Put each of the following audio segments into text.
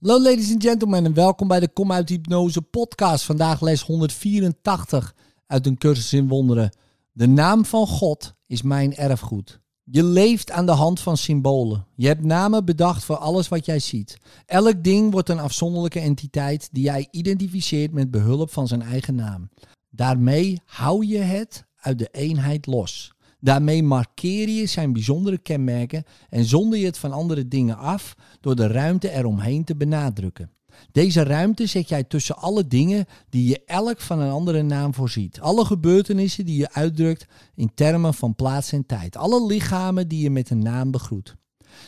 Hallo ladies and gentlemen en welkom bij de Kom uit Hypnose podcast. Vandaag les 184 uit een cursus in wonderen. De naam van God is mijn erfgoed. Je leeft aan de hand van symbolen. Je hebt namen bedacht voor alles wat jij ziet. Elk ding wordt een afzonderlijke entiteit die jij identificeert met behulp van zijn eigen naam. Daarmee hou je het uit de eenheid los. Daarmee markeer je zijn bijzondere kenmerken en zonder je het van andere dingen af door de ruimte eromheen te benadrukken. Deze ruimte zet jij tussen alle dingen die je elk van een andere naam voorziet. Alle gebeurtenissen die je uitdrukt in termen van plaats en tijd. Alle lichamen die je met een naam begroet.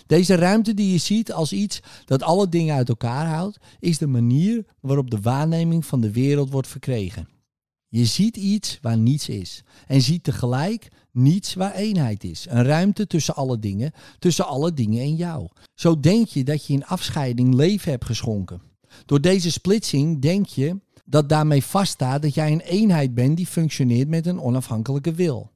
Deze ruimte die je ziet als iets dat alle dingen uit elkaar houdt, is de manier waarop de waarneming van de wereld wordt verkregen. Je ziet iets waar niets is en ziet tegelijk niets waar eenheid is. Een ruimte tussen alle dingen, tussen alle dingen en jou. Zo denk je dat je in afscheiding leven hebt geschonken. Door deze splitsing denk je dat daarmee vaststaat dat jij een eenheid bent die functioneert met een onafhankelijke wil.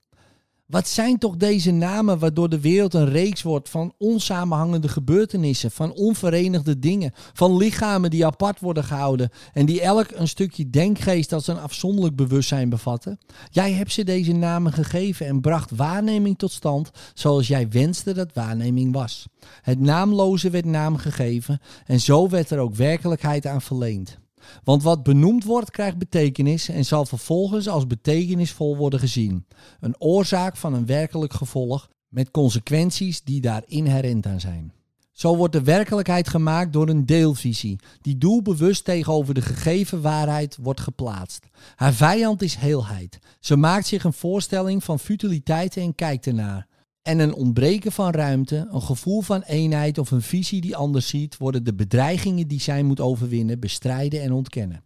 Wat zijn toch deze namen waardoor de wereld een reeks wordt van onsamenhangende gebeurtenissen, van onverenigde dingen, van lichamen die apart worden gehouden en die elk een stukje denkgeest als een afzonderlijk bewustzijn bevatten? Jij hebt ze deze namen gegeven en bracht waarneming tot stand zoals jij wenste dat waarneming was. Het naamloze werd naam gegeven en zo werd er ook werkelijkheid aan verleend. Want wat benoemd wordt, krijgt betekenis en zal vervolgens als betekenisvol worden gezien. Een oorzaak van een werkelijk gevolg met consequenties die daar inherent aan zijn. Zo wordt de werkelijkheid gemaakt door een deelvisie, die doelbewust tegenover de gegeven waarheid wordt geplaatst. Haar vijand is heelheid. Ze maakt zich een voorstelling van futiliteiten en kijkt ernaar en een ontbreken van ruimte, een gevoel van eenheid of een visie die anders ziet, worden de bedreigingen die zij moet overwinnen bestrijden en ontkennen.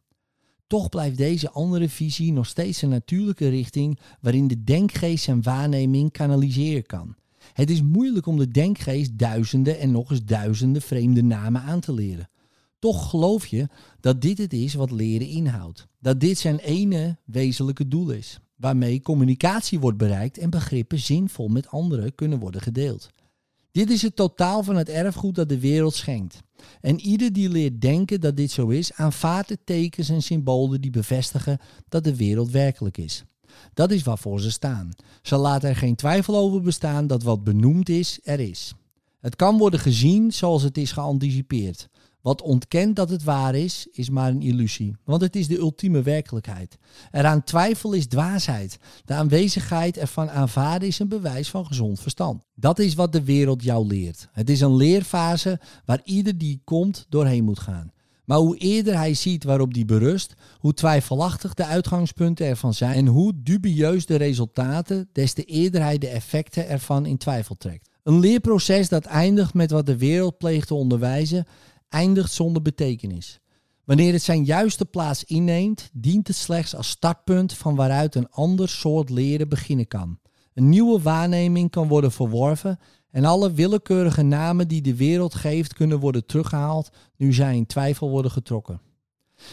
Toch blijft deze andere visie nog steeds een natuurlijke richting waarin de denkgeest zijn waarneming kanaliseren kan. Het is moeilijk om de denkgeest duizenden en nog eens duizenden vreemde namen aan te leren. Toch geloof je dat dit het is wat leren inhoudt. Dat dit zijn ene wezenlijke doel is waarmee communicatie wordt bereikt en begrippen zinvol met anderen kunnen worden gedeeld. Dit is het totaal van het erfgoed dat de wereld schenkt. En ieder die leert denken dat dit zo is, aanvaardt de tekens en symbolen die bevestigen dat de wereld werkelijk is. Dat is waarvoor ze staan. Ze laten er geen twijfel over bestaan dat wat benoemd is, er is. Het kan worden gezien zoals het is geanticipeerd. Wat ontkent dat het waar is, is maar een illusie, want het is de ultieme werkelijkheid. Eraan twijfel is dwaasheid. De aanwezigheid ervan aanvaarden is een bewijs van gezond verstand. Dat is wat de wereld jou leert. Het is een leerfase waar ieder die komt doorheen moet gaan. Maar hoe eerder hij ziet waarop die berust, hoe twijfelachtig de uitgangspunten ervan zijn en hoe dubieus de resultaten, des te eerder hij de effecten ervan in twijfel trekt. Een leerproces dat eindigt met wat de wereld pleegt te onderwijzen eindigt zonder betekenis. Wanneer het zijn juiste plaats inneemt, dient het slechts als startpunt van waaruit een ander soort leren beginnen kan. Een nieuwe waarneming kan worden verworven en alle willekeurige namen die de wereld geeft kunnen worden teruggehaald nu zij in twijfel worden getrokken.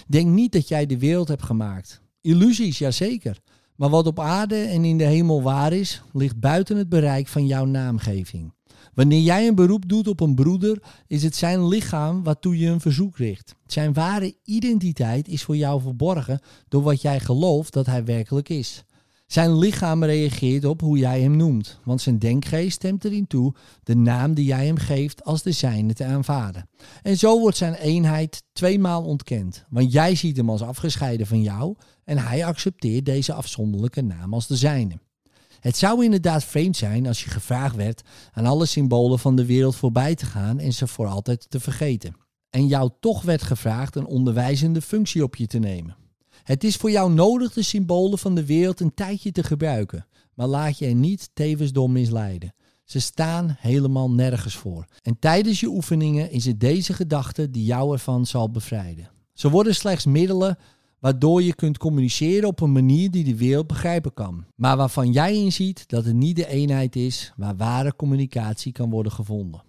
Denk niet dat jij de wereld hebt gemaakt. Illusies, jazeker. Maar wat op aarde en in de hemel waar is, ligt buiten het bereik van jouw naamgeving. Wanneer jij een beroep doet op een broeder, is het zijn lichaam waartoe je een verzoek richt. Zijn ware identiteit is voor jou verborgen door wat jij gelooft dat hij werkelijk is. Zijn lichaam reageert op hoe jij hem noemt, want zijn denkgeest stemt erin toe de naam die jij hem geeft als de zijne te aanvaarden. En zo wordt zijn eenheid tweemaal ontkend, want jij ziet hem als afgescheiden van jou en hij accepteert deze afzonderlijke naam als de zijne. Het zou inderdaad vreemd zijn als je gevraagd werd aan alle symbolen van de wereld voorbij te gaan en ze voor altijd te vergeten. En jou toch werd gevraagd een onderwijzende functie op je te nemen. Het is voor jou nodig de symbolen van de wereld een tijdje te gebruiken, maar laat je er niet tevens door misleiden. Ze staan helemaal nergens voor. En tijdens je oefeningen is het deze gedachte die jou ervan zal bevrijden. Ze worden slechts middelen waardoor je kunt communiceren op een manier die de wereld begrijpen kan. Maar waarvan jij inziet dat het niet de eenheid is waar ware communicatie kan worden gevonden.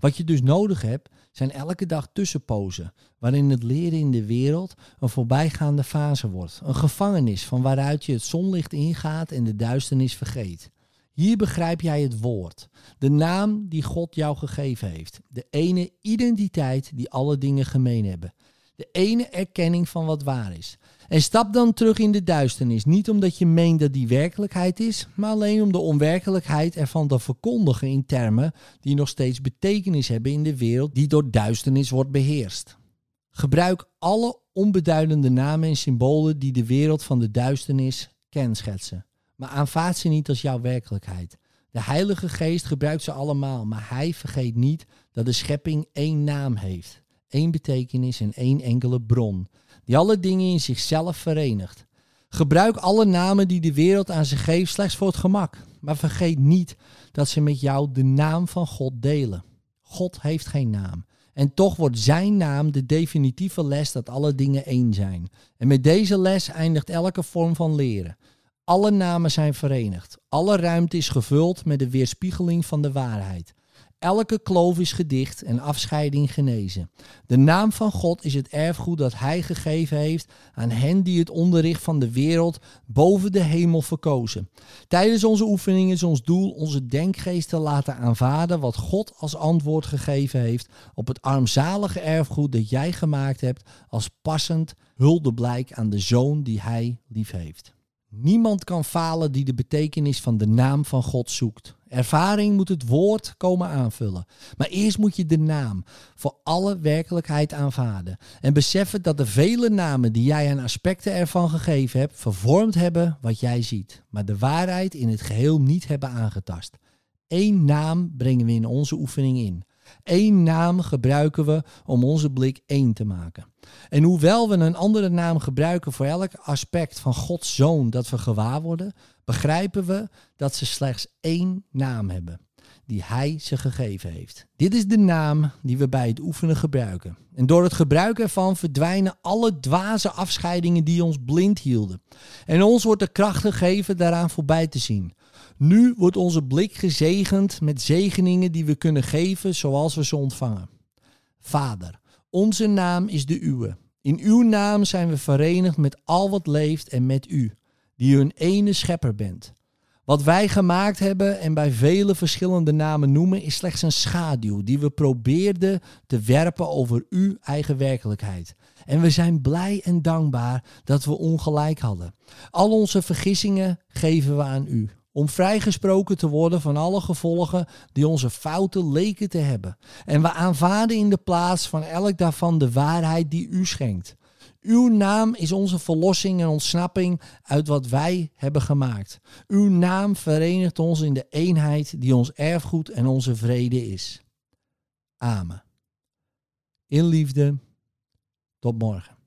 Wat je dus nodig hebt, zijn elke dag tussenpozen, waarin het leren in de wereld een voorbijgaande fase wordt. Een gevangenis van waaruit je het zonlicht ingaat en de duisternis vergeet. Hier begrijp jij het woord, de naam die God jou gegeven heeft, de ene identiteit die alle dingen gemeen hebben, de ene erkenning van wat waar is. En stap dan terug in de duisternis, niet omdat je meent dat die werkelijkheid is, maar alleen om de onwerkelijkheid ervan te verkondigen in termen die nog steeds betekenis hebben in de wereld die door duisternis wordt beheerst. Gebruik alle onbeduidende namen en symbolen die de wereld van de duisternis kenschetsen maar aanvaard ze niet als jouw werkelijkheid. De Heilige Geest gebruikt ze allemaal, maar hij vergeet niet dat de schepping één naam heeft, één betekenis en één enkele bron, die alle dingen in zichzelf verenigt. Gebruik alle namen die de wereld aan zich geeft slechts voor het gemak, maar vergeet niet dat ze met jou de naam van God delen. God heeft geen naam. En toch wordt zijn naam de definitieve les dat alle dingen één zijn. En met deze les eindigt elke vorm van leren. Alle namen zijn verenigd. Alle ruimte is gevuld met de weerspiegeling van de waarheid. Elke kloof is gedicht en afscheiding genezen. De naam van God is het erfgoed dat Hij gegeven heeft aan hen die het onderricht van de wereld boven de hemel verkozen. Tijdens onze oefening is ons doel onze denkgeest te laten aanvaarden wat God als antwoord gegeven heeft op het armzalige erfgoed dat jij gemaakt hebt als passend huldeblijk aan de zoon die Hij lief heeft. Niemand kan falen die de betekenis van de naam van God zoekt. Ervaring moet het woord komen aanvullen. Maar eerst moet je de naam voor alle werkelijkheid aanvaarden. En beseffen dat de vele namen die jij aan aspecten ervan gegeven hebt, vervormd hebben wat jij ziet. Maar de waarheid in het geheel niet hebben aangetast. Eén naam brengen we in onze oefening in. Eén naam gebruiken we om onze blik één te maken. En hoewel we een andere naam gebruiken voor elk aspect van Gods zoon dat we gewaar worden, begrijpen we dat ze slechts één naam hebben, die Hij ze gegeven heeft. Dit is de naam die we bij het oefenen gebruiken. En door het gebruik ervan verdwijnen alle dwaze afscheidingen die ons blind hielden. En ons wordt de kracht gegeven daaraan voorbij te zien. Nu wordt onze blik gezegend met zegeningen die we kunnen geven zoals we ze ontvangen. Vader, onze naam is de uwe. In uw naam zijn we verenigd met al wat leeft en met u, die een ene schepper bent. Wat wij gemaakt hebben en bij vele verschillende namen noemen, is slechts een schaduw die we probeerden te werpen over uw eigen werkelijkheid. En we zijn blij en dankbaar dat we ongelijk hadden. Al onze vergissingen geven we aan u om vrijgesproken te worden van alle gevolgen die onze fouten leken te hebben. En we aanvaarden in de plaats van elk daarvan de waarheid die u schenkt. Uw naam is onze verlossing en ontsnapping uit wat wij hebben gemaakt. Uw naam verenigt ons in de eenheid die ons erfgoed en onze vrede is. Amen. In liefde. Tot morgen.